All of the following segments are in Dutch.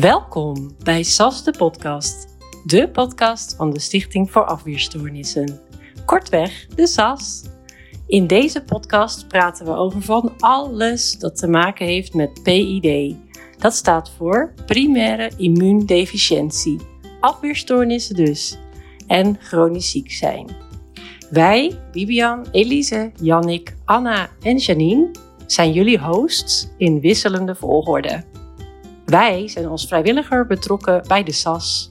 Welkom bij SAS de podcast, de podcast van de Stichting voor Afweerstoornissen. Kortweg, de SAS. In deze podcast praten we over van alles dat te maken heeft met PID. Dat staat voor primaire immuundeficiëntie, afweerstoornissen dus, en chronisch ziek zijn. Wij, Bibian, Elise, Jannik, Anna en Janine, zijn jullie hosts in wisselende volgorde. Wij zijn als vrijwilliger betrokken bij de SAS.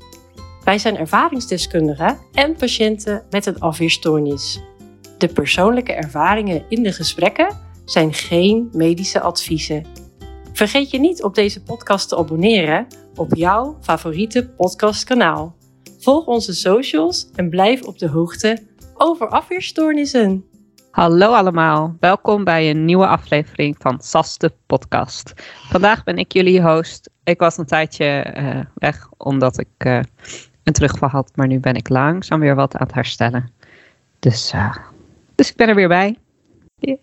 Wij zijn ervaringsdeskundigen en patiënten met een afweerstoornis. De persoonlijke ervaringen in de gesprekken zijn geen medische adviezen. Vergeet je niet op deze podcast te abonneren op jouw favoriete podcastkanaal. Volg onze socials en blijf op de hoogte over afweerstoornissen. Hallo allemaal, welkom bij een nieuwe aflevering van SAS de podcast. Vandaag ben ik jullie host. Ik was een tijdje uh, weg omdat ik uh, een terugval had, maar nu ben ik langzaam weer wat aan het herstellen. Dus, uh, dus ik ben er weer bij.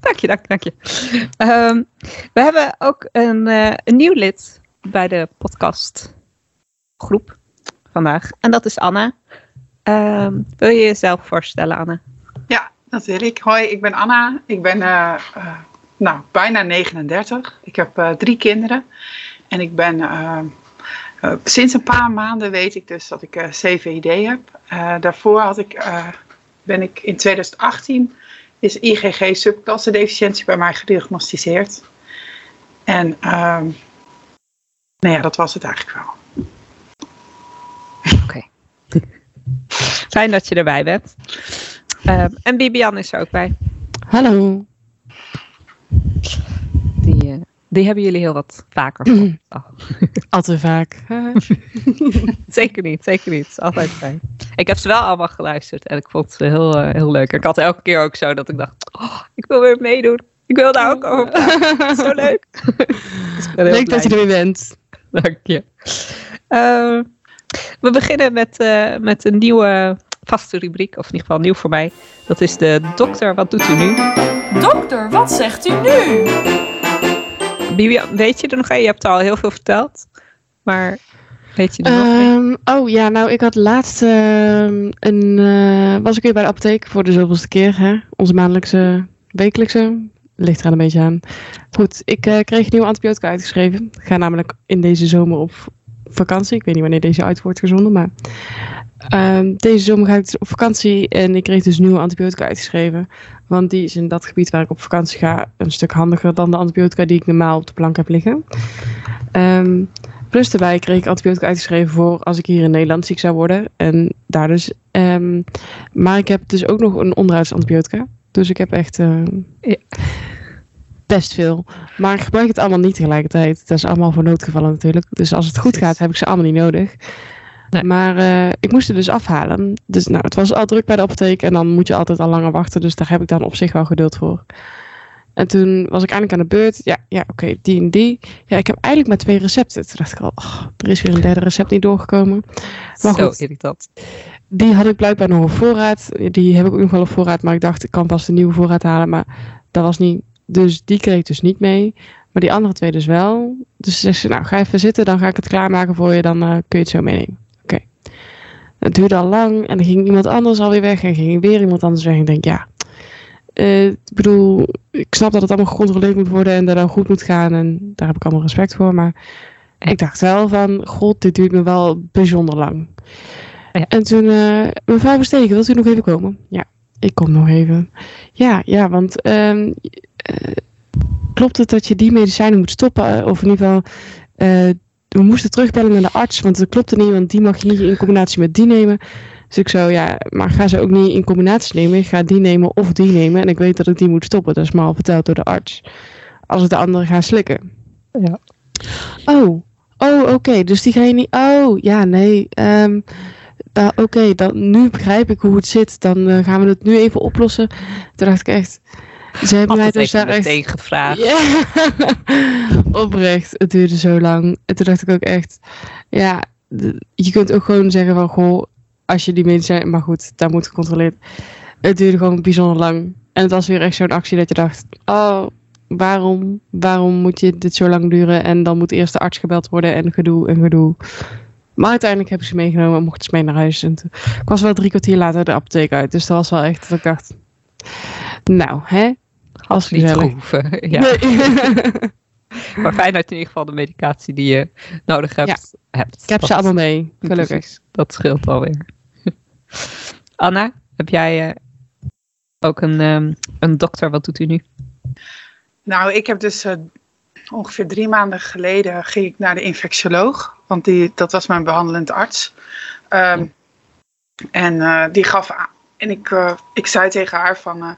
Dank je, dank dank je. Um, we hebben ook een, een nieuw lid bij de podcastgroep vandaag en dat is Anna. Um, wil je jezelf voorstellen, Anne? Ja, dat wil ik. Hoi, ik ben Anna. Ik ben uh, uh, nou, bijna 39. Ik heb uh, drie kinderen. En ik ben sinds een paar maanden weet ik dus dat ik CVID heb. daarvoor had ik, ben ik in 2018 is IgG subklasse deficiëntie bij mij gediagnosticeerd. En nou ja, dat was het eigenlijk wel. Oké. Okay. Fijn dat je erbij bent. Uh, en Bibian is er ook bij. Hallo. Die, uh, die hebben jullie heel wat vaker. Oh. Al te vaak. zeker niet, zeker niet. Altijd fijn. Ik heb ze wel allemaal geluisterd en ik vond ze heel, uh, heel leuk. Ik had elke keer ook zo dat ik dacht, oh, ik wil weer meedoen. Ik wil daar ook over. Zo leuk. leuk dat je er weer bent. Dank je. We beginnen met, uh, met een nieuwe vaste rubriek, of in ieder geval nieuw voor mij. Dat is de dokter, wat doet u nu? Dokter, wat zegt u nu? Bibi, weet je er nog een? Je hebt al heel veel verteld, maar weet je er nog um, Oh ja, nou ik had laatst uh, een, uh, was ik weer bij de apotheek voor de zoveelste keer. Hè? Onze maandelijkse, wekelijkse, ligt er een beetje aan. Goed, ik uh, kreeg nieuwe antibiotica uitgeschreven. Ik ga namelijk in deze zomer op vakantie. Ik weet niet wanneer deze uit wordt gezonden, maar um, deze zomer ga ik dus op vakantie en ik kreeg dus nieuwe antibiotica uitgeschreven. Want die is in dat gebied waar ik op vakantie ga een stuk handiger dan de antibiotica die ik normaal op de plank heb liggen. Um, plus daarbij kreeg ik antibiotica uitgeschreven voor als ik hier in Nederland ziek zou worden. En daar dus. Um, maar ik heb dus ook nog een onderhoudsantibiotica. Dus ik heb echt. Best veel. Maar ik gebruik het allemaal niet tegelijkertijd. Dat is allemaal voor noodgevallen natuurlijk. Dus als het goed gaat, heb ik ze allemaal niet nodig. Nee. Maar uh, ik moest het dus afhalen. Dus nou, het was al druk bij de apotheek en dan moet je altijd al langer wachten. Dus daar heb ik dan op zich wel geduld voor. En toen was ik eindelijk aan de beurt. Ja, ja oké, okay, die en die. Ja, ik heb eigenlijk maar twee recepten. Toen dacht ik al, oh, er is weer een derde recept niet doorgekomen. Maar Zo irritant. Die had ik blijkbaar nog op voorraad. Die heb ik ook nog wel op voorraad. Maar ik dacht, ik kan pas de nieuwe voorraad halen. Maar dat was niet dus die kreeg ik dus niet mee. Maar die andere twee dus wel. Dus ze zegt nou ga even zitten, dan ga ik het klaarmaken voor je, dan uh, kun je het zo meenemen. Oké. Okay. Het duurde al lang en dan ging iemand anders alweer weg en ging weer iemand anders weg. En ik denk, ja, uh, ik bedoel, ik snap dat het allemaal gecontroleerd moet worden en dat het goed moet gaan. En daar heb ik allemaal respect voor. Maar ik dacht wel van, god, dit duurt me wel bijzonder lang. Ja. En toen, uh, mevrouw Versteken, wilt u nog even komen? Ja, ik kom nog even. Ja, ja, want um, uh, klopt het dat je die medicijnen moet stoppen? Eh, of in ieder geval, uh, we moesten terugbellen naar de arts, want dat klopte niet, want die mag je niet in combinatie met die nemen. Dus ik zo, ja, maar ga ze ook niet in combinatie nemen. Ik ga die nemen of die nemen. En ik weet dat ik die moet stoppen. Dat is me al verteld door de arts. Als ik de andere ga slikken. Ja. Oh, oh, oké. Okay. Dus die ga je niet. Oh, ja, nee. Um, uh, oké, okay, dan nu begrijp ik hoe het zit. Dan uh, gaan we het nu even oplossen. Toen dacht ik echt. Ze hebben mij dus daar echt gevraagd. Ja, oprecht. Het duurde zo lang. En toen dacht ik ook echt. Ja, je kunt ook gewoon zeggen van goh, als je die medicijnen. Maar goed, daar moet gecontroleerd. Het duurde gewoon bijzonder lang. En het was weer echt zo'n actie dat je dacht. Oh, waarom, waarom moet je dit zo lang duren en dan moet eerst de arts gebeld worden en gedoe en gedoe. Maar uiteindelijk heb ik ze meegenomen en mocht ze mee naar huis. En toen, ik was wel drie kwartier later de apotheek uit, dus dat was wel echt dat ik dacht, nou hè, Als niet gehoeven. Ja. maar fijn dat je in ieder geval de medicatie die je nodig hebt, hebt. Ik heb dat, ze allemaal mee, gelukkig. Precies, dat scheelt alweer. Anna, heb jij uh, ook een, um, een dokter? Wat doet u nu? Nou, ik heb dus uh, ongeveer drie maanden geleden ging ik naar de infectioloog. Want die, dat was mijn behandelend arts. Um, en uh, die gaf aan. En ik, ik zei tegen haar van...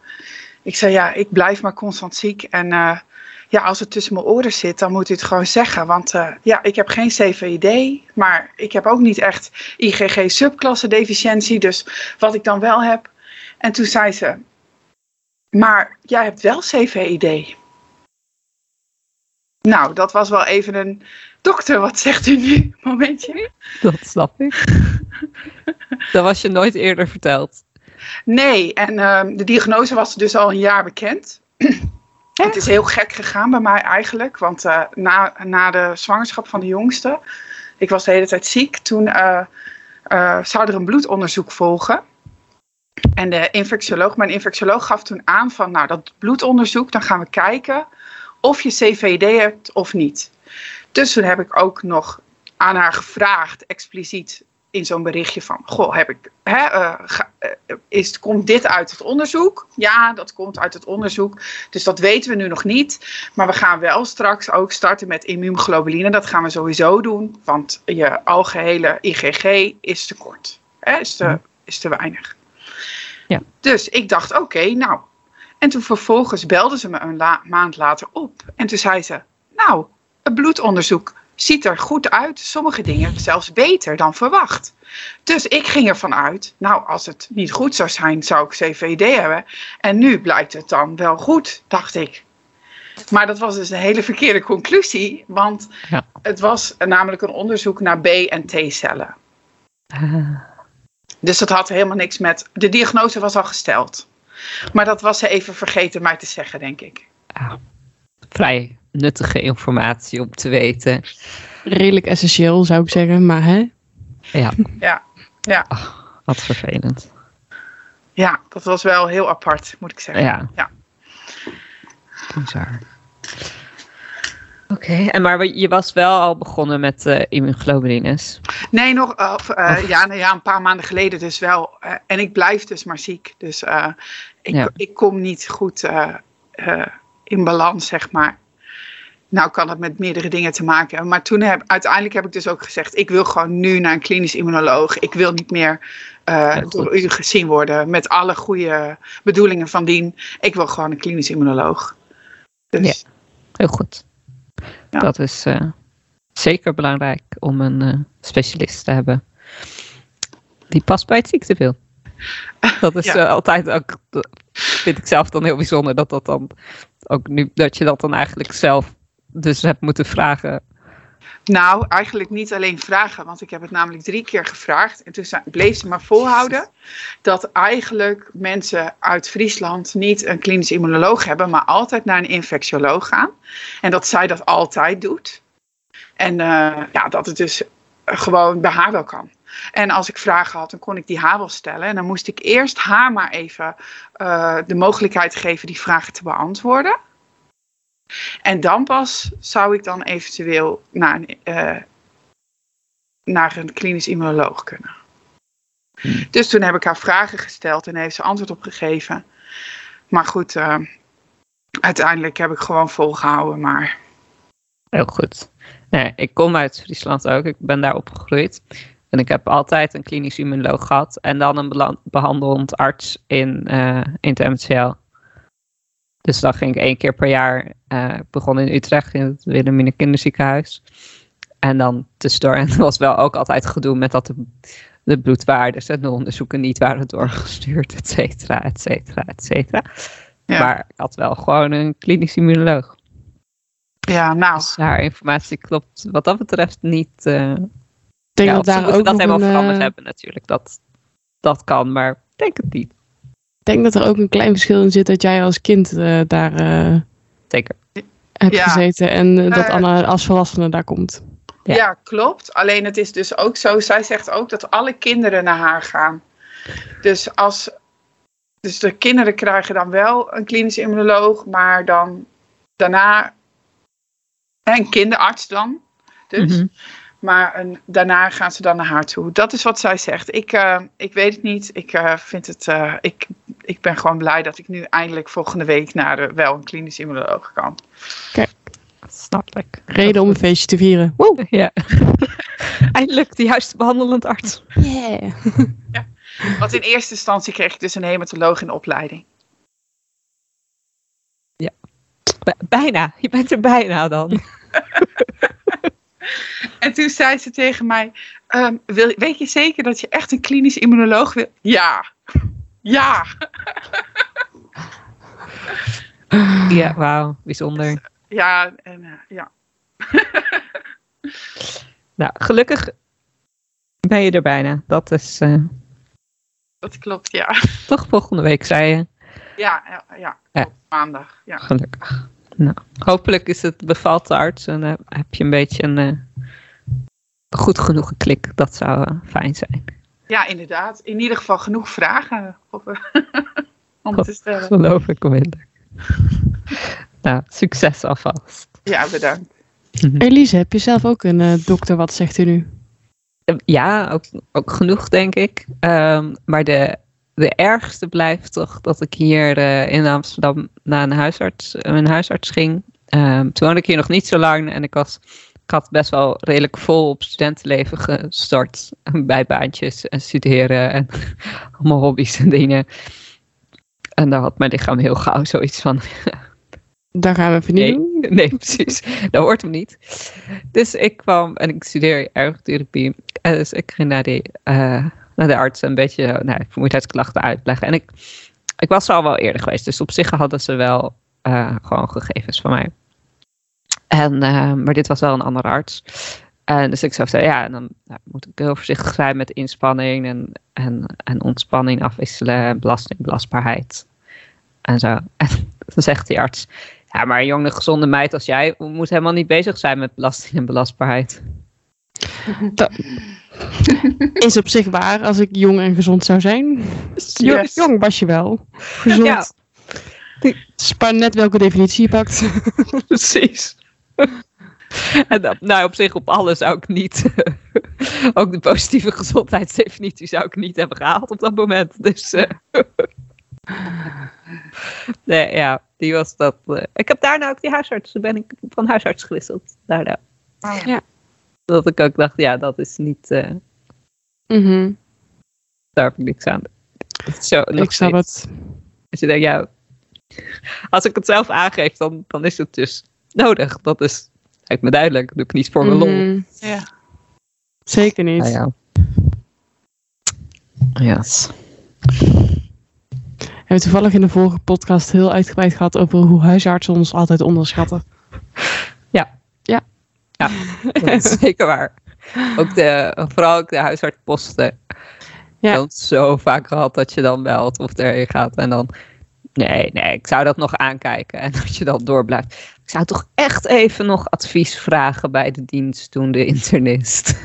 ik zei ja, ik blijf maar constant ziek. En ja, als het tussen mijn oren zit, dan moet u het gewoon zeggen. Want uh, ja, ik heb geen CVID, maar ik heb ook niet echt IgG subklasse deficiëntie. Dus wat ik dan wel heb. En toen zei ze, maar jij hebt wel CVID. Nou, dat was wel even een dokter, wat zegt u nu? Momentje. Dat snap ik. dat was je nooit eerder verteld. Nee, en uh, de diagnose was dus al een jaar bekend. Het is heel gek gegaan bij mij eigenlijk. Want uh, na, na de zwangerschap van de jongste, ik was de hele tijd ziek. Toen uh, uh, zou er een bloedonderzoek volgen. En de infectioloog, mijn infectioloog gaf toen aan van, nou dat bloedonderzoek, dan gaan we kijken of je CVD hebt of niet. Dus toen heb ik ook nog aan haar gevraagd, expliciet, in zo'n berichtje van, goh, heb ik, hè, uh, ga, uh, is, komt dit uit het onderzoek? Ja, dat komt uit het onderzoek. Dus dat weten we nu nog niet. Maar we gaan wel straks ook starten met immuunglobuline. Dat gaan we sowieso doen, want je algehele IgG is te kort. Hè, is, te, is te weinig. Ja. Dus ik dacht, oké, okay, nou. En toen vervolgens belde ze me een la maand later op. En toen zei ze, nou, een bloedonderzoek ziet er goed uit. Sommige dingen zelfs beter dan verwacht. Dus ik ging ervan uit, nou als het niet goed zou zijn, zou ik CVD hebben. En nu blijkt het dan wel goed, dacht ik. Maar dat was dus een hele verkeerde conclusie, want ja. het was namelijk een onderzoek naar B- en T-cellen. Ah. Dus dat had helemaal niks met. De diagnose was al gesteld. Maar dat was ze even vergeten mij te zeggen, denk ik. Ah. Vrij nuttige informatie om te weten. Redelijk essentieel zou ik zeggen, maar hè? Ja. Ja. ja. Ach, wat vervelend. Ja, dat was wel heel apart, moet ik zeggen. Ja. ja. Bizar. Oké, okay, en maar je was wel al begonnen met uh, immunoglobulines? Nee, nog uh, uh, ja, nou ja, een paar maanden geleden dus wel. en ik blijf dus maar ziek. Dus ik, Ja. ik kom niet goed in balans, zeg maar. Nou kan het met meerdere dingen te maken hebben. Maar toen heb, uiteindelijk heb ik dus ook gezegd... ik wil gewoon nu naar een klinisch immunoloog. Ik wil niet meer uh, door u gezien worden... met alle goede bedoelingen van dien. Ik wil gewoon een klinisch immunoloog. Dus, Ja. Heel goed. Ja. Dat is eh, zeker belangrijk om een eh, specialist te hebben. Die past bij het ziektebeeld. Dat is Ja. eh, altijd ook, vind ik zelf dan heel bijzonder, dat dat dan ook nu, dat je dat dan eigenlijk zelf dus hebt moeten vragen. Nou, eigenlijk niet alleen vragen, want ik heb het namelijk drie keer gevraagd. En toen bleef ze maar volhouden dat eigenlijk mensen uit Friesland niet een klinisch immunoloog hebben, maar altijd naar een infectioloog gaan. En dat zij dat altijd doet. En eh, ja, dat het dus gewoon bij haar wel kan. En als ik vragen had, dan kon ik die haar wel stellen. En dan moest ik eerst haar maar even eh, de mogelijkheid geven die vragen te beantwoorden. En dan pas zou ik dan eventueel naar een, eh, naar een klinisch immunoloog kunnen. Dus toen heb ik haar vragen gesteld en heeft ze antwoord op gegeven. Maar goed, eh, uiteindelijk heb ik gewoon volgehouden. Maar Heel goed. Nee, ik kom uit Friesland ook. Ik ben daar opgegroeid. En ik heb altijd een klinisch immunoloog gehad. En dan een behandelend arts in, eh, in het MCL. Dus dan ging ik één keer per jaar. eh, begon in Utrecht in het Wilhelmina Kinderziekenhuis. En dan tussendoor. En er was wel ook altijd gedoe met dat de, de bloedwaardes en de onderzoeken niet waren doorgestuurd, et cetera, et cetera, et cetera. Ja. Maar ik had wel gewoon een klinisch immunoloog. ja, nou, Dus haar informatie klopt wat dat betreft niet. Ik denk ja, dat daar ook dat helemaal een, veranderd eh, hebben natuurlijk. Dat, dat kan, maar ik denk het niet. Ik denk dat er ook een klein verschil in zit dat jij als kind eh, daar eh, Zeker. hebt Ja. gezeten en eh, dat. Anna als volwassene daar komt. Ja. Ja. klopt. Alleen het is dus ook zo, zij zegt ook dat alle kinderen naar haar gaan. Dus, als, dus de kinderen krijgen dan wel een klinisch immunoloog, maar dan daarna een kinderarts dan. Dus. Mhm. Maar een, daarna gaan ze dan naar haar toe. Dat is wat zij zegt. Ik, eh, ik weet het niet. Ik, eh, vind het, eh, ik, ik ben gewoon blij dat ik nu eindelijk volgende week naar de, wel een klinisch immunoloog kan. Snap ik. Reden om een feestje te vieren. Woe! Ja. Eindelijk de juiste behandelend arts. Yeah. Want in eerste instantie kreeg ik dus een hematoloog in opleiding. Bij- bijna. Je bent er bijna dan. En toen zei ze tegen mij: ehm, wil, Weet je zeker dat je echt een klinisch immunoloog wil? Ja. Ja. Ja, wauw. Bijzonder. Ja. En, eh, ja. Nou, gelukkig ben je er bijna. Dat is eh, Dat klopt. Ja. toch volgende week, zei je. Ja. Ja. ja. Maandag. Ja. Gelukkig. Nou, hopelijk is het bevalt de arts en eh, heb je een beetje een eh, goed genoeg klik. Dat zou eh, fijn zijn. Ja, inderdaad. In ieder geval genoeg vragen op, eh, om te stellen. Geloof ik minder. nou, succes alvast. Ja, bedankt. Elise, heb je zelf ook een eh, dokter? Wat zegt u nu? Ja, ook, ook genoeg denk ik. Ehm, maar de, de ergste blijft toch dat ik hier eh, in Amsterdam naar een huisarts, een huisarts ging. Ehm, toen woonde ik hier nog niet zo lang en ik, was, ik had best wel redelijk vol op studentenleven gestart. Bij baantjes en studeren en allemaal hobby's en dingen. En daar had mijn lichaam heel gauw zoiets van, Daar gaan we even niet Nee, doen. nee, precies. Dat hoort hem niet. Dus ik kwam en ik studeer ergotherapie. En dus ik ging naar, die, eh, naar de arts een beetje nou, vermoeidheidsklachten uitleggen. En ik, ik was er al wel eerder geweest. Dus op zich hadden ze wel eh, gewoon gegevens van mij. En, eh, maar dit was wel een andere arts. En dus ik zou zeggen, ja, en dan nou, moet ik heel voorzichtig zijn met inspanning en, en, en ontspanning afwisselen, en belasting, belastbaarheid. En zo. En dan zegt die arts, ja, maar een jonge gezonde meid als jij moet helemaal niet bezig zijn met belasting en belastbaarheid. Is op zich waar als ik jong en gezond zou zijn. Jong, Yes. jong was je wel. Gezond. Ja. Maar net welke definitie je pakt. Precies. En dat, nou, op zich op alles zou ik niet. ook de positieve gezondheidsdefinitie zou ik niet hebben gehaald op dat moment. Dus. eh, nee, ja, die was dat. eh. ik heb daarna ook die huisarts. Toen ben ik van huisarts gewisseld. Daarna. Ja. Dat ik ook dacht, ja, dat is niet. eh, Mhm, daar heb ik niks aan. Zo, Ik snap het. Dus je denkt, ja, als ik het zelf aangeef, dan, dan is het dus nodig. Dat is, lijkt me duidelijk. Dat doe ik niet voor mijn lol. Mhm, Ja. Zeker niet. Ah, ja. Yes. We hebben toevallig in de vorige podcast heel uitgebreid gehad over hoe huisartsen ons altijd onderschatten. Dat is zeker waar. Ook de, vooral ook de huisartsposten. Ja. Ja. zo vaak gehad dat je dan belt of erheen gaat en dan... Nee, nee, ik zou dat nog aankijken. En dat je dan door blijft. Ik zou toch echt even nog advies vragen bij de dienstdoende internist.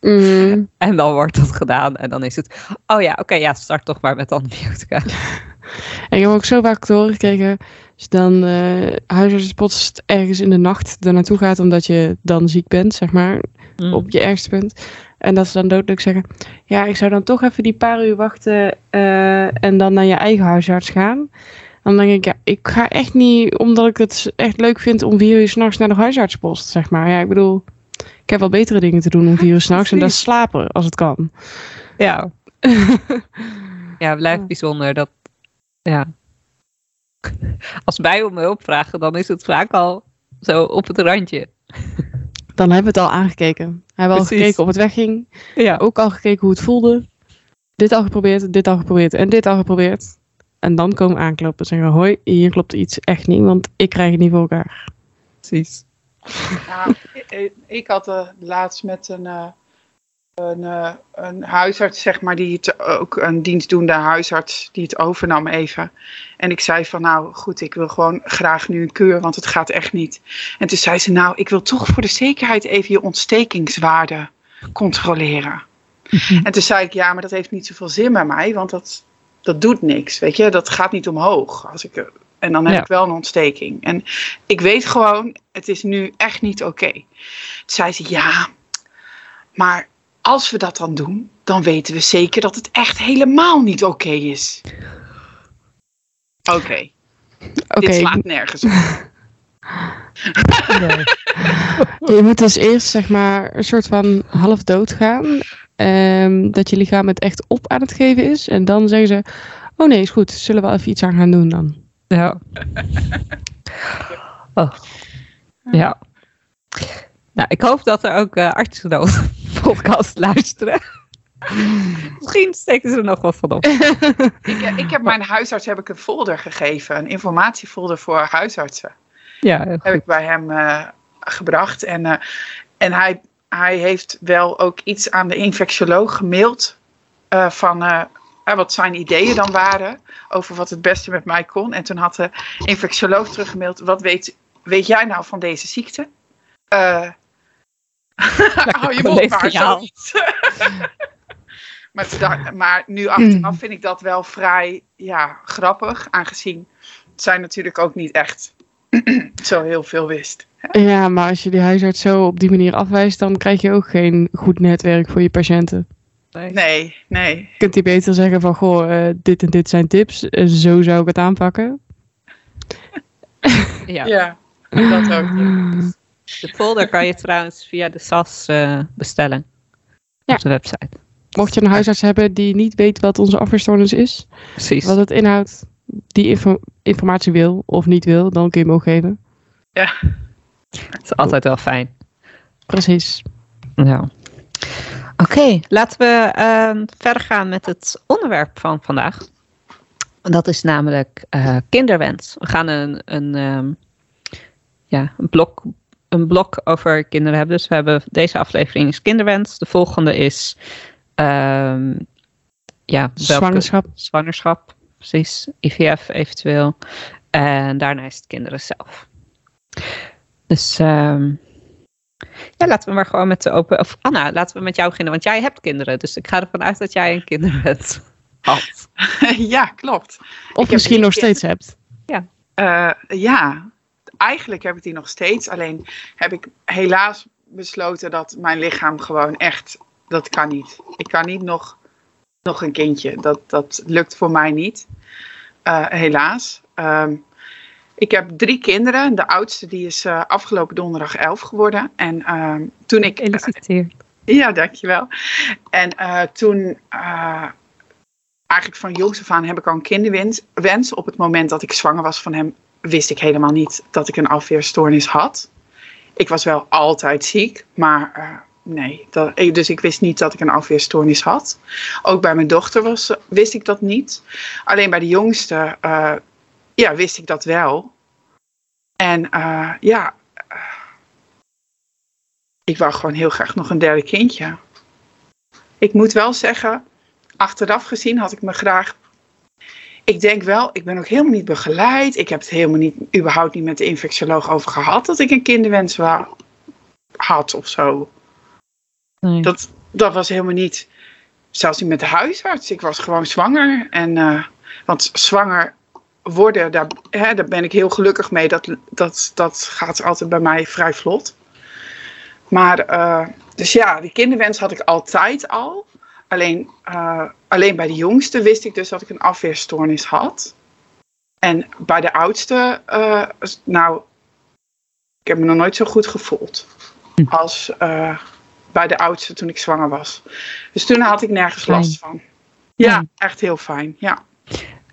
Mhm. En dan wordt dat gedaan en dan is het... Oh ja, oké, ja, start toch maar met antibiotica. En ik heb ook zo vaak te horen gekregen, als je dan eh huisartsenpost ergens in de nacht er naartoe gaat omdat je dan ziek bent, zeg maar, Mm. op je ergste punt. En dat ze dan doodelijk zeggen, ja, ik zou dan toch even die paar uur wachten eh, en dan naar je eigen huisarts gaan. Dan denk ik, ja, ik ga echt niet, omdat ik het echt leuk vind om vier uur s'nachts naar de huisartspost, zeg maar. Ja, ik bedoel, ik heb wel betere dingen te doen om vier uur s'nachts en dat is slapen, als het kan. Ja. ja, het blijft bijzonder dat, ja. Als wij om hulp vragen, dan is het vaak al zo op het randje. Dan hebben we het al aangekeken. We hebben al gekeken of het wegging. Ja. Ook al gekeken hoe het voelde. Dit al geprobeerd, dit al geprobeerd en dit al geprobeerd. En dan komen aankloppen en zeggen: Hoi, hier klopt iets echt niet, want ik krijg het niet voor elkaar. Precies. Nou, ik, ik had uh, laatst met een, uh, een, uh, een huisarts, zeg maar, die het ook een dienstdoende huisarts die het overnam even. En ik zei van nou goed, ik wil gewoon graag nu een keur, want het gaat echt niet. En toen zei ze nou, ik wil toch voor de zekerheid even je ontstekingswaarde controleren. En toen zei ik ja, maar dat heeft niet zoveel zin bij mij, want dat, dat doet niks, weet je. Dat gaat niet omhoog. Als ik, en dan heb Ja. ik wel een ontsteking. En ik weet gewoon, het is nu echt niet oké. Toen zei ze ja, maar als we dat dan doen, dan weten we zeker dat het echt helemaal niet oké is. Oké, Oké, dit slaat nergens op. je moet dus eerst zeg maar een soort van half dood gaan. ehm, dat je lichaam het echt op aan het geven is. En dan zeggen ze, oh nee, is goed. Zullen we even iets aan gaan doen dan? Ja. Oh. Ja. Nou, ik hoop dat er ook eh artsen onze podcast luisteren. Misschien steken ze er nog wat van op. Ik, eh, ik heb mijn huisarts heb ik een folder gegeven, een informatiefolder voor huisartsen. Ja, heel heb ik bij hem eh, gebracht. En, eh, en hij, hij heeft wel ook iets aan de infectioloog gemaild van wat zijn ideeën dan waren over wat het beste met mij kon. En toen had de infectioloog teruggemaild, wat weet, weet jij nou van deze ziekte? Hou je mond maar, zoiets. maar, dacht- maar nu achteraf vind ik dat wel vrij ja, grappig, aangezien zij natuurlijk ook niet echt zo heel veel wist. Ja, maar als je die huisarts zo op die manier afwijst, dan krijg je ook geen goed netwerk voor je patiënten. Nee. Nee, nee. Je kunt die beter zeggen van, goh, eh, dit en dit zijn tips. eh, zo zou ik het aanpakken. Ja. Ja, dat ook. De folder kan je trouwens via de SAS eh, bestellen. Ja. Op de website. Mocht je een huisarts hebben die niet weet wat onze afweerstoornis is, Precies. wat het inhoudt, die info- informatie wil of niet wil, dan kun je hem ook geven. Ja. Dat is altijd wel fijn. Precies. Ja. Oké, laten we ehm, verder gaan met het onderwerp van vandaag. Dat is namelijk eh, kinderwens. We gaan een, een, ehm, ja, een, blok, een blok over kinderen hebben. Dus we hebben deze aflevering is kinderwens. De volgende is ehm, ja, welke- Zwangerschap. zwangerschap, precies. IVF eventueel. En daarna is het kinderen zelf. Dus ehm, ja, laten we maar gewoon met de open... Of Anna, laten we met jou beginnen, want jij hebt kinderen. Dus ik ga ervan uit dat jij een kinderwens had. ja, klopt. Of misschien nog steeds hebt. Eh, ja, eigenlijk heb ik die nog steeds. Alleen heb ik helaas besloten dat mijn lichaam gewoon echt... Dat kan niet. Ik kan niet nog, nog een kindje. Dat, dat lukt voor mij niet. Eh, helaas. Ehm, ik heb drie kinderen. De oudste die is eh, afgelopen donderdag elf geworden. En ehm, toen ik... Gefeliciteerd. Ja, dankjewel. En eh, toen, eigenlijk van jongs af aan heb ik al een kinderwens. Wens. Op het moment dat ik zwanger was van hem, wist ik helemaal niet dat ik een afweerstoornis had. Ik was wel altijd ziek, maar eh, nee. Dat, dus ik wist niet dat ik een afweerstoornis had. Ook bij mijn dochter was, wist ik dat niet. Alleen bij de jongste, eh, ja, wist ik dat wel. En eh, ja, ik wou gewoon heel graag nog een derde kindje. Ik moet wel zeggen, achteraf gezien had ik me graag. Ik denk wel, ik ben ook helemaal niet begeleid. Ik heb het helemaal niet, überhaupt niet met de infectioloog over gehad dat ik een kinderwens wa- had of zo. Nee. Dat, dat was helemaal niet, zelfs niet met de huisarts. Ik was gewoon zwanger. En, eh, want zwanger worden, daar, hè, daar ben ik heel gelukkig mee. Dat, dat, dat gaat altijd bij mij vrij vlot. Maar, eh, dus ja, die kinderwens had ik altijd al. Alleen, eh, alleen bij de jongste wist ik dus dat ik een afweerstoornis had. En bij de oudste, eh, nou, ik heb me nog nooit zo goed gevoeld. Als eh, bij de oudste toen ik zwanger was. Dus toen had ik nergens Fijn. last van. Ja, Ja. echt heel fijn. Ja.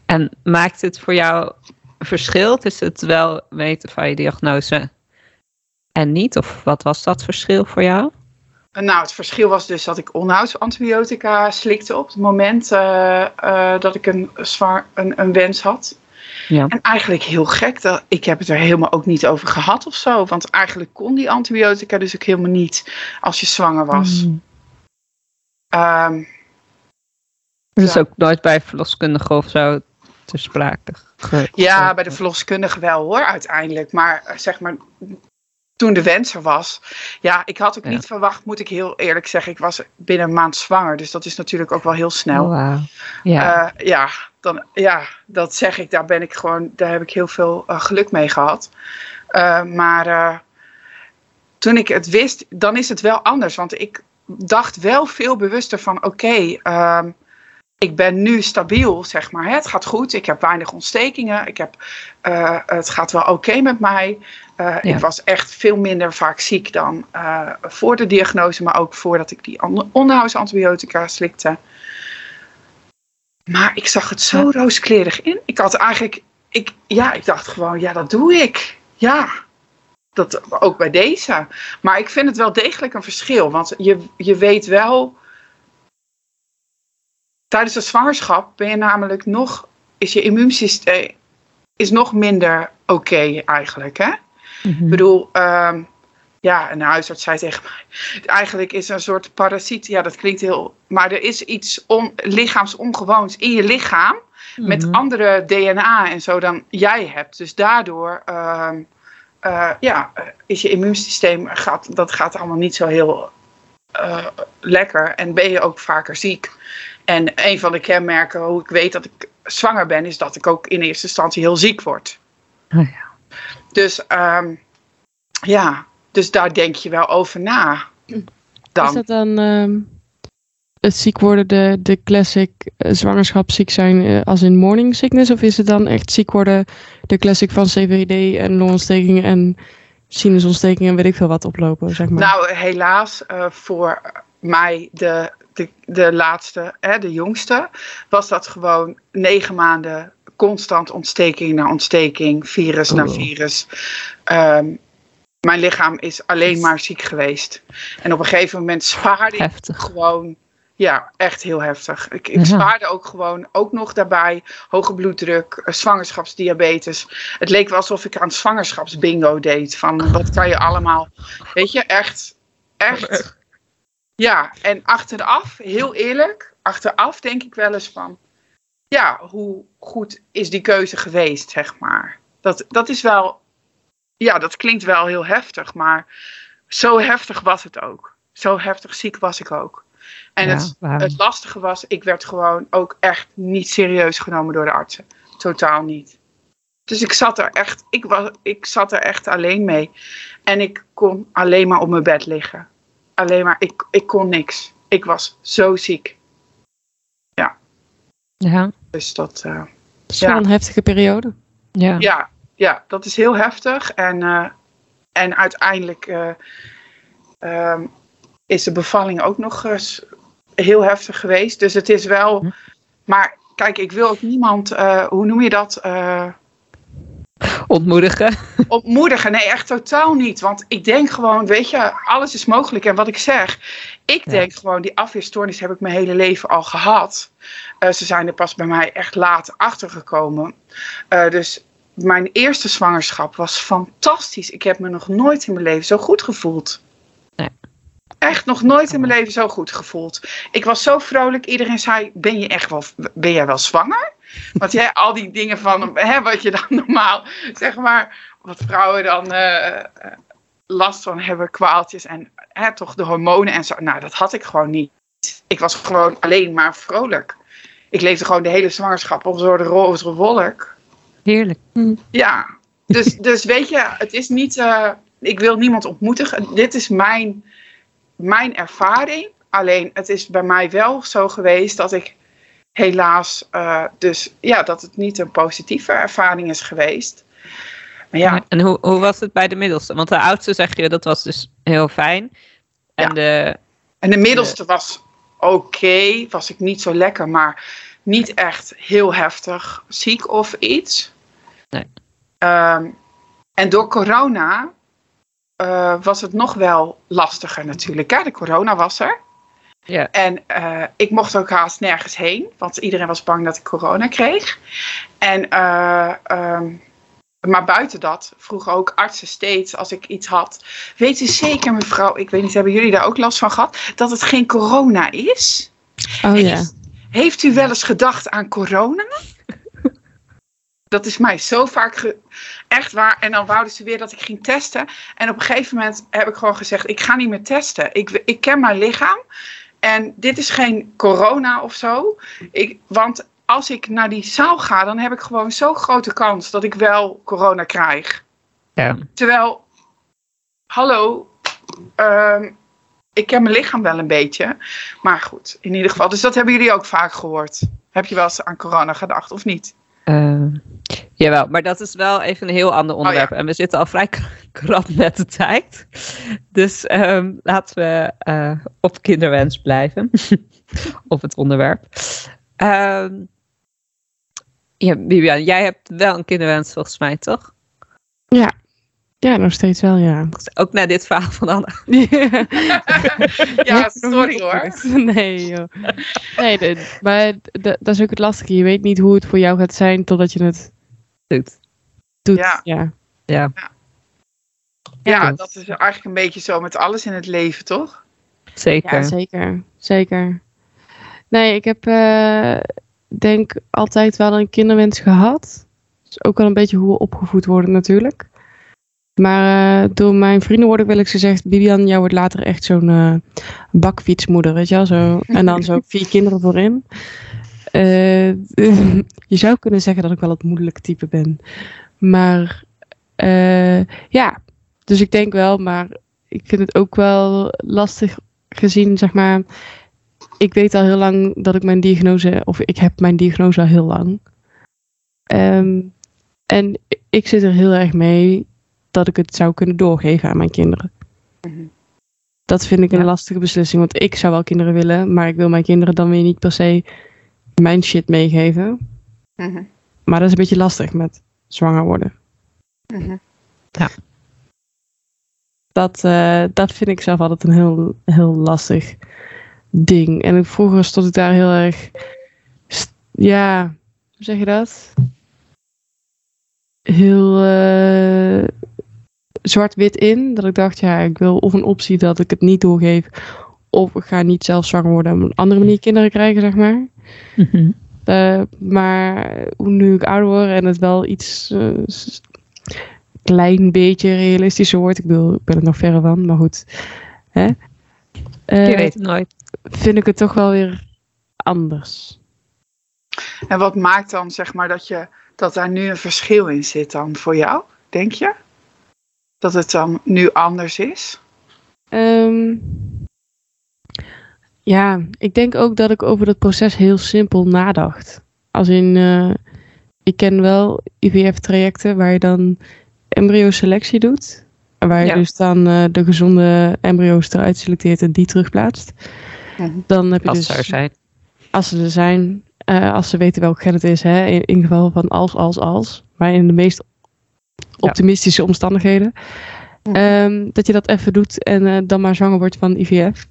En maakt het voor jou een verschil tussen het wel weten van je diagnose en niet? Of wat was dat verschil voor jou? Nou, het verschil was dus dat ik onhoudsantibiotica slikte op het moment eh, eh, dat ik een, zwaar, een, een wens had. Ja. En eigenlijk heel gek, dat, ik heb het er helemaal ook niet over gehad of zo. Want eigenlijk kon die antibiotica dus ook helemaal niet als je zwanger was. Mm. Dat is Ja. ook nooit bij verloskundige of zo te sprake. ja, bij de verloskundige wel hoor, uiteindelijk. Maar eh, zeg maar, toen de wens er was. Ja, ik had ook Ja. niet verwacht, moet ik heel eerlijk zeggen. Ik was binnen een maand zwanger. Dus dat is natuurlijk ook wel heel snel. Oh. Ja. Ja, ja, dan, ja, dat zeg ik. Daar ben ik gewoon, daar heb ik heel veel eh, geluk mee gehad. Eh, maar eh, toen ik het wist, dan is het wel anders. Want ik dacht wel veel bewuster van, oké, ehm, ik ben nu stabiel, zeg maar. Het gaat goed, ik heb weinig ontstekingen. Ik heb, eh, het gaat wel oké met mij. Eh, Ja. Ik was echt veel minder vaak ziek dan eh, voor de diagnose, maar ook voordat ik die onderhoudsantibiotica slikte. Maar ik zag het zo rooskleurig in. Ik had eigenlijk, ik, ja, ik dacht gewoon, ja, dat doe ik. Ja, dat, ook bij deze. Maar ik vind het wel degelijk een verschil. Want je, je weet wel, tijdens de zwangerschap ben je namelijk nog, is je immuunsysteem is nog minder oké eigenlijk, hè? Mhm. Ik bedoel, ehm, ja, een huisarts zei tegen mij, eigenlijk is een soort parasiet, ja, dat klinkt heel, maar er is iets on, lichaamsongewoons in je lichaam met Mhm. andere DNA en zo dan jij hebt. Dus daardoor, eh, ja, is je immuunsysteem, gaat, dat gaat allemaal niet zo heel eh, lekker en ben je ook vaker ziek. En een van de kenmerken hoe ik weet dat ik zwanger ben, is dat ik ook in eerste instantie heel ziek word. Oh, ja. Dus ehm, ja, dus daar denk je wel over na. Is dat dan ehm, het ziek worden, de, de classic eh, zwangerschap ziek zijn eh, als in morning sickness? Of is het dan echt ziek worden, de classic van CVD en longontstekingen en sinusontstekingen en weet ik veel wat oplopen, zeg maar? Nou, helaas eh, voor mij, de, de, de laatste, hè, de jongste, was dat gewoon negen maanden constant ontsteking na ontsteking, virus na Oh. virus. Ehm, mijn lichaam is alleen maar ziek geweest. En op een gegeven moment zwaarde ik gewoon, ja, echt heel heftig. Ik, ik Ja. zwaarde ook gewoon, ook nog daarbij, hoge bloeddruk, eh, zwangerschapsdiabetes. Het leek wel alsof ik aan zwangerschapsbingo deed. Van wat kan je allemaal, weet je, echt, echt. Ja, en achteraf, heel eerlijk, achteraf denk ik wel eens van, ja, hoe goed is die keuze geweest, zeg maar. Dat, dat is wel, ja, dat klinkt wel heel heftig, maar zo heftig was het ook. Zo heftig ziek was ik ook. En Ja, het, het lastige was, ik werd gewoon ook echt niet serieus genomen door de artsen. Totaal niet. Dus ik zat er echt, ik, was, ik zat er echt alleen mee. En ik kon alleen maar op mijn bed liggen. Alleen maar, ik, ik kon niks. Ik was zo ziek. Ja. Dus dat, eh, Het is ja. wel een heftige periode. Ja. ja, ja, dat is heel heftig. En, eh, en uiteindelijk eh, ehm, is de bevalling ook nog eens heel heftig geweest. Dus het is wel. Hm. Maar kijk, ik wil ook niemand, eh, hoe noem je dat? Ontmoedigen. ontmoedigen. Nee, echt totaal niet. Want ik denk gewoon, weet je, alles is mogelijk. En wat ik zeg, ik Ja. denk gewoon, die afweerstoornis heb ik mijn hele leven al gehad. Eh, ze zijn er pas bij mij echt laat achter gekomen. Eh, dus mijn eerste zwangerschap was fantastisch. Ik heb me nog nooit in mijn leven zo goed gevoeld. Nee. Echt nog nooit in mijn leven zo goed gevoeld. Ik was zo vrolijk. Iedereen zei: Ben je echt wel, ben jij wel zwanger? Want al die dingen van hè, wat je dan normaal, zeg maar, wat vrouwen dan eh, eh, last van hebben, kwaaltjes en hè, toch de hormonen en zo. Nou, dat had ik gewoon niet. Ik was gewoon alleen maar vrolijk. Ik leefde gewoon de hele zwangerschap op een soort roze wolk. Heerlijk. Ja, dus, dus weet je, het is niet. eh, ik wil niemand ontmoedigen. Dit is mijn, mijn ervaring. Alleen het is bij mij wel zo geweest dat ik helaas, eh, dus ja, dat het niet een positieve ervaring is geweest. Maar ja, En hoe, hoe was het bij de middelste? Want de oudste zeg je, dat was dus heel fijn. En Ja. de, en de middelste was oké, was ik niet zo lekker, maar niet echt heel heftig ziek of iets. Nee. Ehm, en door corona eh, was het nog wel lastiger natuurlijk. Hè? De corona was er. Ja, En eh, ik mocht ook haast nergens heen, want iedereen was bang dat ik corona kreeg. En eh, ehm, maar buiten dat vroegen ook artsen steeds als ik iets had. Weet u zeker, mevrouw, ik weet niet, hebben jullie daar ook last van gehad? Dat het geen corona is? Oh ja. Heeft, heeft u wel eens gedacht aan corona? Dat is mij zo vaak ge- echt waar. En dan wouden ze weer dat ik ging testen. En op een gegeven moment heb ik gewoon gezegd: ik ga niet meer testen. Ik, ik ken mijn lichaam. En dit is geen corona of zo. Ik, want als ik naar die zaal ga, dan heb ik gewoon zo'n grote kans dat ik wel corona krijg. Ja. Terwijl, hallo, ehm, ik ken mijn lichaam wel een beetje. Maar goed, in ieder geval. Dus dat hebben jullie ook vaak gehoord. Heb je wel eens aan corona gedacht of niet? Eh, jawel, maar dat is wel even een heel ander onderwerp. ja. En we zitten al vrij krap met de tijd. Dus ehm, laten we eh, op kinderwens blijven. op het onderwerp. Ehm ja, Bibian, jij hebt wel een kinderwens volgens mij, toch? Ja, nog steeds wel, ja. Ook na dit verhaal van Anna. Ja, sorry hoor. Nee, joh. Nee, de- maar dat is ook het lastige. Je weet niet hoe het voor jou gaat zijn totdat je het Doet. doet. Ja. ja. Ja. Ja, Ja. dat is eigenlijk een beetje zo met alles in het leven, toch? Zeker. Ja, zeker. Zeker. Nee, ik heb eh, denk altijd wel een kinderwens gehad. is ook wel een beetje hoe we opgevoed worden natuurlijk. Maar eh, door mijn vrienden word ik wel eens gezegd... Bibian, jou wordt later echt zo'n eh, bakfietsmoeder, weet je wel? Zo, en dan zo vier kinderen voorin. Eh, je zou kunnen zeggen dat ik wel het moeilijke type ben. Maar eh, ja, dus ik denk wel, maar ik vind het ook wel lastig gezien, zeg maar. Ik weet al heel lang dat ik mijn diagnose, of ik heb mijn diagnose al heel lang. Ehm, en ik zit er heel erg mee dat ik het zou kunnen doorgeven aan mijn kinderen. Mhm. Dat vind ik een Ja. lastige beslissing, want ik zou wel kinderen willen, maar ik wil mijn kinderen dan weer niet per se mijn shit meegeven. Mhm. Maar dat is een beetje lastig met zwanger worden. Mhm. Dat, eh, dat vind ik zelf altijd een heel, heel lastig ding. En vroeger stond ik daar heel erg. Ja, hoe zeg je dat? Heel eh, zwart-wit in. Dat ik dacht, ja, ik wil of een optie dat ik het niet doorgeef. Of ik ga niet zelf zwanger worden en op een andere manier kinderen krijgen, zeg maar. Mhm. Eh, maar hoe nu ik ouder word en het wel iets eh, klein beetje realistischer wordt. Ik bedoel, ik ben er nog verre van, maar goed. Hè? Eh, Je weet het nooit. Vind ik het toch wel weer anders. En wat maakt dan, zeg maar, dat, je, dat daar nu een verschil in zit dan voor jou, denk je? Dat het dan nu anders is? Ehm, ja, ik denk ook dat ik over dat proces heel simpel nadacht. Als in, eh, ik ken wel IVF-trajecten waar je dan embryoselectie doet. En Waar je Ja. dus dan eh, de gezonde embryo's eruit selecteert en die terugplaatst. Mhm. Dan heb je Als dus, het zou zijn. als ze er zijn, eh, als ze weten welk gen het is, hè, in, in geval van als, als, als. Maar in de meest optimistische omstandigheden. Ehm, dat je dat even doet en eh, dan maar zwanger wordt van IVF.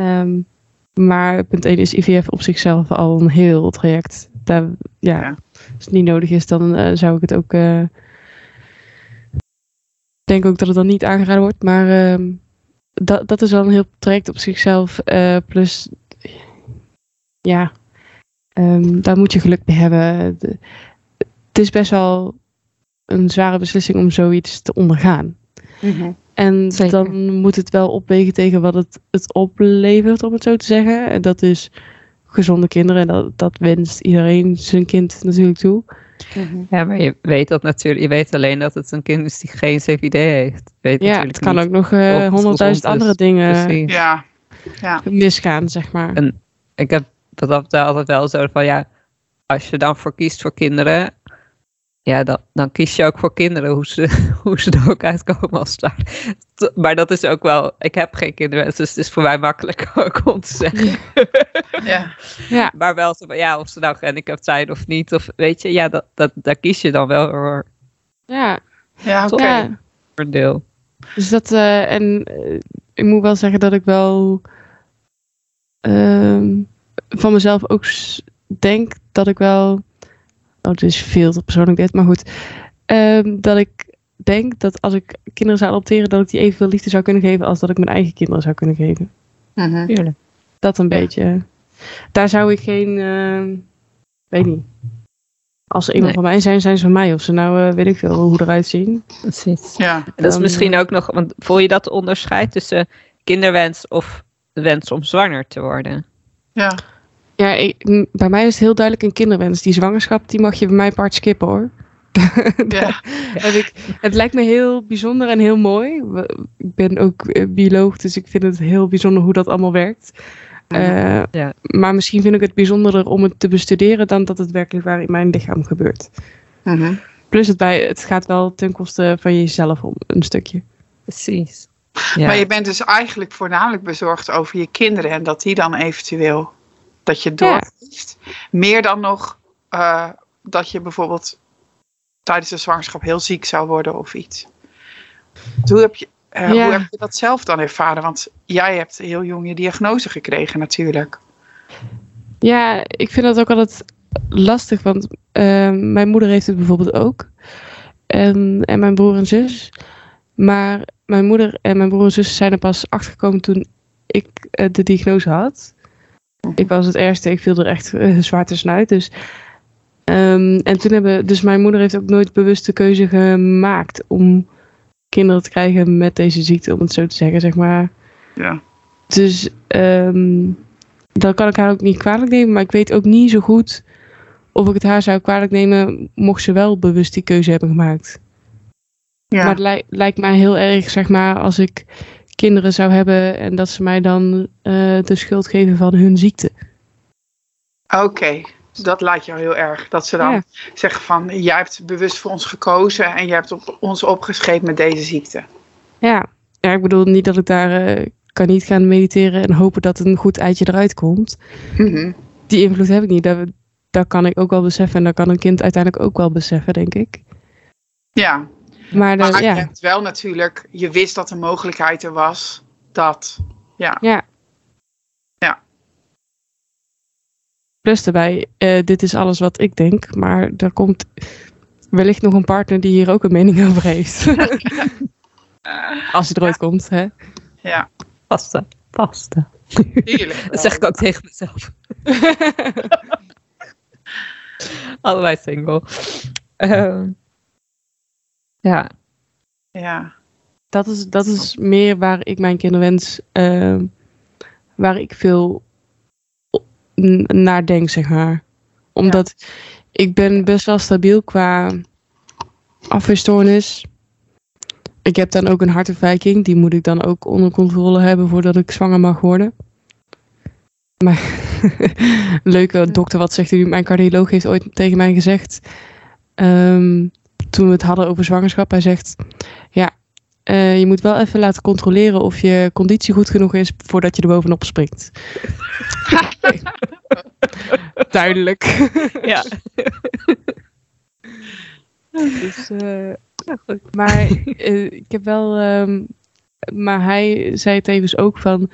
Ehm, maar punt 1 is IVF op zichzelf al een heel traject. Daar, ja, Ja. Als het niet nodig is, dan eh, zou ik het ook. Ik denk ook dat het dan niet aangeraden wordt. Maar ehm, dat, dat is wel een heel traject op zichzelf. eh, plus, ja, ehm, daar moet je geluk mee hebben. De- het is best wel een zware beslissing om zoiets te ondergaan. Mhm. En Zeker. dan moet het wel opwegen tegen wat het, het oplevert, om het zo te zeggen. En dat is gezonde kinderen. En dat, dat wenst iedereen zijn kind natuurlijk toe. Mhm. Ja, maar je weet dat natuurlijk. Je weet alleen dat het een kind is die geen CVD heeft. Weet Ja, het kan ook nog eh, honderdduizend andere dingen Precies. Ja. ja. misgaan, zeg maar. En- Ik heb dat altijd wel zo van ja, als je dan voor kiest voor kinderen, ja, dan, dan kies je ook voor kinderen, hoe ze, hoe ze er ook uitkomen als het ware. T- Maar dat is ook wel, ik heb geen kinderen, dus het is voor mij makkelijk ook om te zeggen. ja. Ja, Maar wel ja, of ze nou gehandicapt zijn of niet, of weet je, ja, dat, dat, daar kies je dan wel voor ja, Ja, oké. voor een deel. Dus dat, eh, en eh, ik moet wel zeggen dat ik wel ehm, van mezelf ook denk dat ik wel, oh, het is veel te persoonlijk dit, maar goed. ehm, dat ik denk dat als ik kinderen zou adopteren, dat ik die evenveel liefde zou kunnen geven als dat ik mijn eigen kinderen zou kunnen geven. Tuurlijk. Dat een beetje. Daar zou ik geen, ehm, weet niet. Als ze iemand Nee. van mij zijn, zijn ze van mij. Of ze nou, eh, weet ik veel, hoe eruit zien. Precies. Ja. En dat is Dan, misschien ook nog, want voel je dat onderscheid tussen kinderwens of de wens om zwanger te worden? Ja. Ja, ik, bij mij is het heel duidelijk een kinderwens. Die zwangerschap, die mag je bij mij part skippen hoor. Ja. Ik, het lijkt me heel bijzonder en heel mooi. Ik ben ook eh, bioloog, dus ik vind het heel bijzonder hoe dat allemaal werkt. Eh, Ja. Maar misschien vind ik het bijzonderder om het te bestuderen dan dat het werkelijk waar in mijn lichaam gebeurt. Mhm. Plus het, bij, het gaat wel ten koste van jezelf om een stukje. Precies. Ja. Maar je bent dus eigenlijk voornamelijk bezorgd over je kinderen en dat die dan eventueel dat je doorgeeft. Meer dan nog eh, dat je bijvoorbeeld tijdens de zwangerschap heel ziek zou worden of iets. Hoe heb je, eh, Ja. hoe heb je dat zelf dan ervaren? Want jij hebt heel jong je diagnose gekregen natuurlijk. Ja, ik vind dat ook altijd lastig, want eh, mijn moeder heeft het bijvoorbeeld ook. En, en mijn broer en zus. Maar mijn moeder en mijn broer en zus zijn er pas achtergekomen toen ik eh, de diagnose had. Ik was het ergste, ik viel er echt eh, zwaar tussenuit. Dus, ehm, en toen hebben, dus mijn moeder heeft ook nooit bewust de keuze gemaakt om kinderen te krijgen met deze ziekte, om het zo te zeggen, zeg maar. Ja. Dus ehm dan kan ik haar ook niet kwalijk nemen. Maar ik weet ook niet zo goed of ik het haar zou kwalijk nemen mocht ze wel bewust die keuze hebben gemaakt. Ja. Maar het lij- lijkt mij heel erg, zeg maar, als ik kinderen zou hebben en dat ze mij dan eh, de schuld geven van hun ziekte. Oké, dat lijkt jou heel erg. Dat ze dan Ja. zeggen van, jij hebt bewust voor ons gekozen en jij hebt op, ons opgeschreven met deze ziekte. Ja. ja, ik bedoel niet dat ik daar eh, kan niet gaan mediteren en hopen dat een goed eitje eruit komt. Mhm. Die invloed heb ik niet. Dat, dat kan ik ook wel beseffen en dat kan een kind uiteindelijk ook wel beseffen, denk ik. Ja, Maar, ja. je hebt wel natuurlijk, je wist dat de mogelijkheid er was dat, ja. Ja. Ja. Plus daarbij, eh, dit is alles wat ik denk, maar er komt wellicht nog een partner die hier ook een mening over heeft. Als hij er ooit komt, hè? Ja. Vaste. tuurlijk. Dat zeg ik ook tegen mezelf. Allebei single. Ehm, ja. Ja, Dat is, dat is meer waar ik mijn kinderwens, eh, waar ik veel naar denk, zeg maar. Omdat ik ben best wel stabiel qua afweerstoornis. Ik heb dan ook een hartafwijking. Die moet ik dan ook onder controle hebben voordat ik zwanger mag worden. Maar leuke dokter, wat zegt u? Mijn cardioloog heeft ooit tegen mij gezegd. ehm, toen we het hadden over zwangerschap. Hij zegt: Ja, eh, je moet wel even laten controleren of je conditie goed genoeg is voordat je er bovenop springt. Duidelijk. ja. Dus, eh, ja, goed. Maar eh, ik heb wel. ehm, maar hij zei tevens ook van.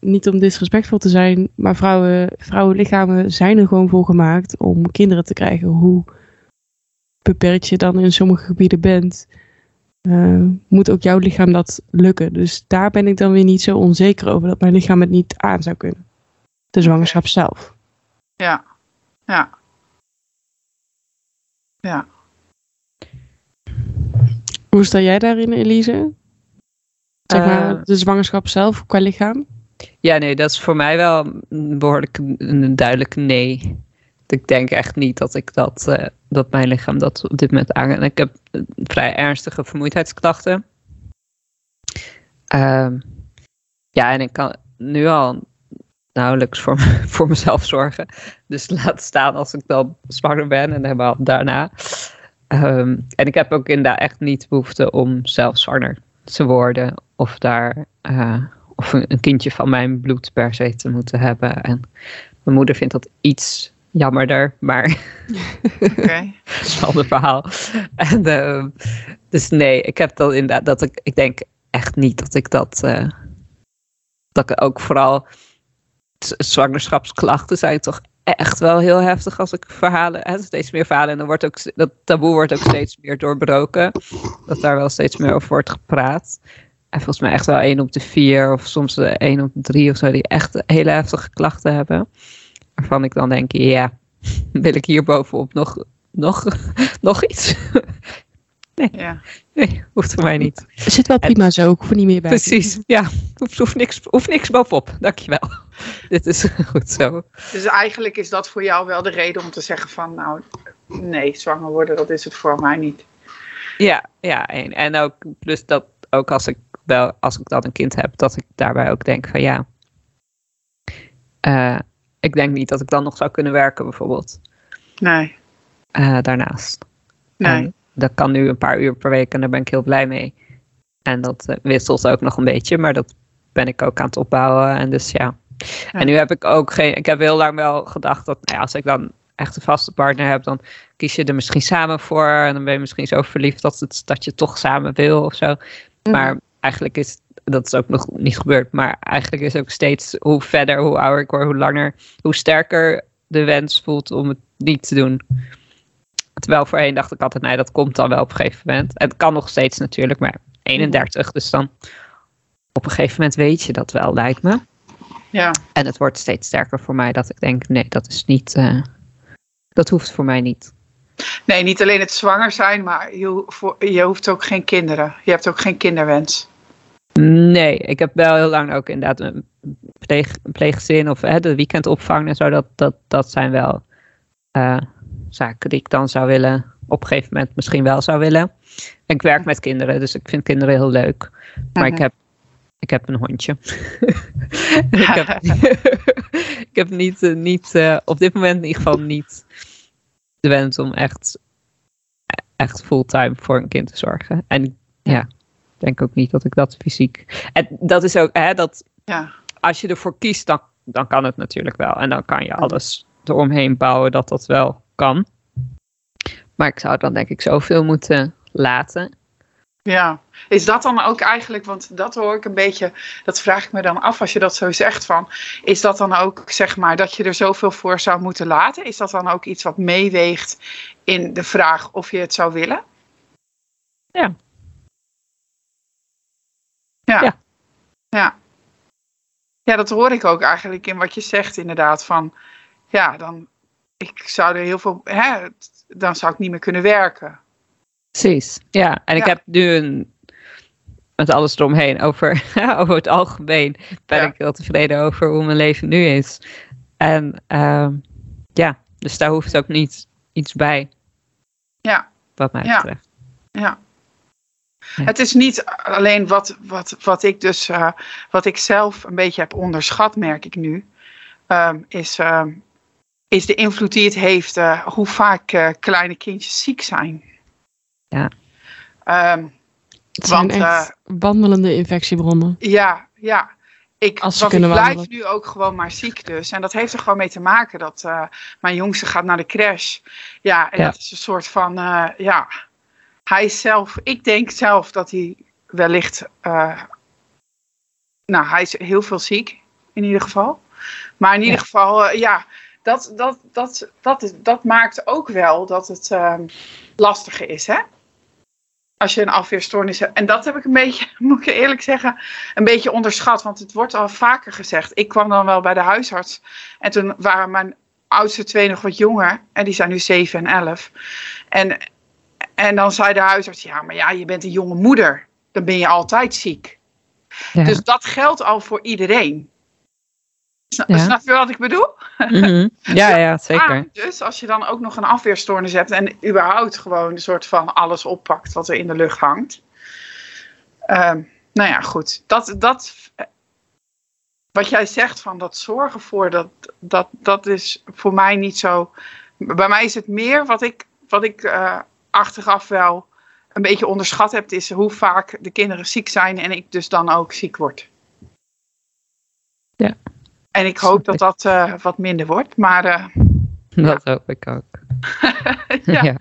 niet om disrespectvol te zijn, maar vrouwen, vrouwenlichamen zijn er gewoon voor gemaakt om kinderen te krijgen. Hoe beperkt je dan in sommige gebieden bent, eh, moet ook jouw lichaam dat lukken. Dus daar ben ik dan weer niet zo onzeker over dat mijn lichaam het niet aan zou kunnen. De zwangerschap zelf. ja, ja. Ja, Hoe sta jij daarin, Elise? Zeg maar, Eh. de zwangerschap zelf qua lichaam? ja, nee, dat is voor mij wel een behoorlijk een, een duidelijk nee. Ik denk echt niet dat ik dat, eh, dat mijn lichaam dat op dit moment aan. En ik heb eh, vrij ernstige vermoeidheidsklachten. Ehm, ja, en ik kan nu al nauwelijks voor, voor mezelf zorgen. Dus laat staan als ik dan zwanger ben en helemaal daarna. Ehm, en ik heb ook inderdaad echt niet behoefte om zelf zwanger te worden. Of daar eh, of een kindje van mijn bloed per se te moeten hebben. En mijn moeder vindt dat iets jammerder, maar oké. een ander verhaal. En, ehm, dus nee, ik heb dan inderdaad dat ik, ik denk echt niet dat ik dat, eh, dat ik ook vooral zwangerschapsklachten zijn toch echt wel heel heftig als ik verhalen, hè, steeds meer verhalen. En dan wordt ook, dat taboe wordt ook steeds meer doorbroken. Dat daar wel steeds meer over wordt gepraat. En volgens mij echt wel één op de vier of soms één op de drie of zo die echt hele heftige klachten hebben. Waarvan ik dan denk, ja, wil ik hier bovenop nog, nog, nog iets? Nee. Ja. nee, hoeft voor mij niet. Zit wel prima zo, ik hoef er niet meer bij. Precies, ja. Hoeft, hoeft, niks, hoeft niks bovenop, dankjewel. Dit is goed zo. Dus eigenlijk is dat voor jou wel de reden om te zeggen van, nou, nee, zwanger worden, dat is het voor mij niet. Ja, ja en, en ook, plus dat ook als ik wel, als ik dan een kind heb, dat ik daarbij ook denk van ja, uh, ik denk niet dat ik dan nog zou kunnen werken bijvoorbeeld. Nee. Uh, daarnaast. Nee dat kan nu een paar uur per week en daar ben ik heel blij mee. En dat uh, wisselt ook nog een beetje, maar dat ben ik ook aan het opbouwen. En dus ja. En nu heb ik ook geen. Ik heb heel lang wel gedacht dat nou ja, als ik dan echt een vaste partner heb, dan kies je er misschien samen voor. En dan ben je misschien zo verliefd dat, het, dat je toch samen wil of zo. Mhm. Maar eigenlijk is dat is ook nog niet gebeurd. Maar eigenlijk is ook steeds hoe verder, hoe ouder ik word, hoe langer, hoe sterker de wens voelt om het niet te doen. Terwijl voorheen dacht ik altijd, nee, dat komt dan wel op een gegeven moment. En het kan nog steeds natuurlijk, maar 31. Dus dan op een gegeven moment weet je dat wel, lijkt me. Ja. En het wordt steeds sterker voor mij dat ik denk, nee, dat is niet, uh, dat hoeft voor mij niet. Nee, niet alleen het zwanger zijn, maar je hoeft ook geen kinderen. Je hebt ook geen kinderwens. Nee, ik heb wel heel lang ook inderdaad een, pleeg, pleeggezin of hè, de weekendopvang en zo. Dat, dat, dat zijn wel uh, zaken die ik dan zou willen, op een gegeven moment misschien wel zou willen. En ik werk met kinderen, dus ik vind kinderen heel leuk. Maar ik, heb, ik heb een hondje. ik, heb, ik heb niet, niet uh, op dit moment in ieder geval niet de wens om echt, echt fulltime voor een kind te zorgen. En ja, denk ook niet dat ik dat fysiek. En dat is ook, hè, dat ja. als je ervoor kiest, dan, dan kan het natuurlijk wel. En dan kan je alles eromheen bouwen dat dat wel kan. Maar ik zou dan denk ik zoveel moeten laten. Ja, is dat dan ook eigenlijk, want dat hoor ik een beetje, dat vraag ik me dan af als je dat zo zegt van, is dat dan ook zeg maar dat je er zoveel voor zou moeten laten? Is dat dan ook iets wat meeweegt in de vraag of je het zou willen? Ja. Ja. Ja. Ja, ja dat hoor ik ook eigenlijk in wat je zegt inderdaad van, ja, dan ik zou er heel veel, hè, dan zou ik niet meer kunnen werken. Precies, ja. En ik heb nu een, met alles eromheen, over, over het algemeen, ben ik heel tevreden over hoe mijn leven nu is. En uh, ja, dus daar hoeft ook niet iets bij. Ja. Wat mij betreft. Ja. Het is niet alleen wat, wat, wat ik dus, uh, wat ik zelf een beetje heb onderschat, merk ik nu. Uh, is uh, is de invloed die het heeft, uh, hoe vaak uh, kleine kindjes ziek zijn. Ja. Um, het zijn want, echt uh, wandelende infectiebronnen. Ja, ja. Ik, Als ze kunnen ik blijf wandelen. nu ook gewoon maar ziek dus. En dat heeft er gewoon mee te maken dat mijn jongste gaat naar de crash. Ja, en ja. dat is een soort van, ja, hij zelf, ik denk zelf dat hij wellicht, nou hij is heel veel ziek in ieder geval. Maar in ieder ja. geval, ja, dat, dat, dat, dat, dat maakt ook wel dat het uh, lastiger is, hè? Als je een afweerstoornis hebt. En dat heb ik een beetje, moet ik eerlijk zeggen, een beetje onderschat. Want het wordt al vaker gezegd. Ik kwam dan wel bij de huisarts. En toen waren mijn oudste twee nog wat jonger. En die zijn nu 7 en 11. En, en dan zei de huisarts, ja, maar ja, je bent een jonge moeder. Dan ben je altijd ziek. Ja. Dus dat geldt al voor iedereen. Snap, ja. snap je wat ik bedoel? Mm -hmm. Ja, ja, zeker. Dus als je dan ook nog een afweerstoornis hebt en überhaupt gewoon een soort van alles oppakt wat er in de lucht hangt. Um, nou ja, goed. Dat, dat, wat jij zegt van dat zorgen voor, dat, dat, dat is voor mij niet zo. Bij mij is het meer wat ik, wat ik uh, achteraf wel een beetje onderschat heb, is hoe vaak de kinderen ziek zijn en ik dus dan ook ziek word. Ja. En ik hoop dat dat uh, wat minder wordt, maar... Uh, dat ja. hoop ik ook. ja.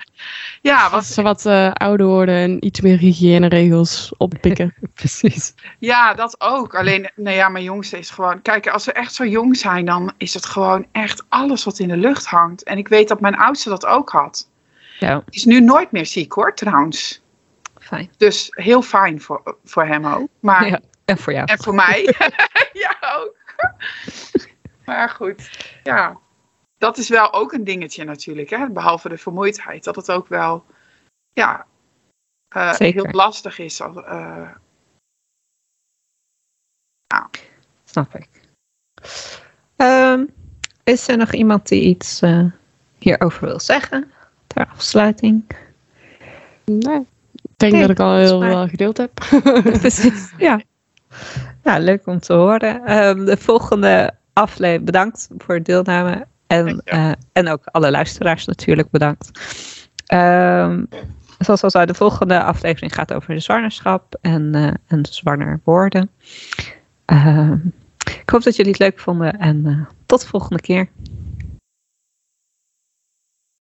Ja. wat, ze wat eh, ouder worden en iets meer hygiëneregels oppikken. Precies. ja, dat ook. Alleen, nou ja, mijn jongste is gewoon... Kijk, als ze echt zo jong zijn, dan is het gewoon echt alles wat in de lucht hangt. En ik weet dat mijn oudste dat ook had. Ja, Die is nu nooit meer ziek hoor, trouwens. fijn. Dus heel fijn voor, voor hem ook. Maar, Ja, en voor jou. En voor mij. ja, ook. maar goed, ja. Dat is wel ook een dingetje natuurlijk, hè? behalve de vermoeidheid. Dat het ook wel ja, eh, heel lastig is. Als, eh, Snap ik. Ehm, is er nog iemand die iets eh, hierover wil zeggen? Ter afsluiting. Nee. Ik denk Nee, dat ik al heel wel gedeeld heb. Precies, ja. Ja, leuk om te horen. Ehm, de volgende aflevering, bedankt voor het deelname. En, eh, en ook alle luisteraars natuurlijk bedankt. Ehm, zoals al zei, de volgende aflevering gaat over de zwangerschap en, eh, en zwanger worden. Ehm, ik hoop dat jullie het leuk vonden en eh, tot de volgende keer.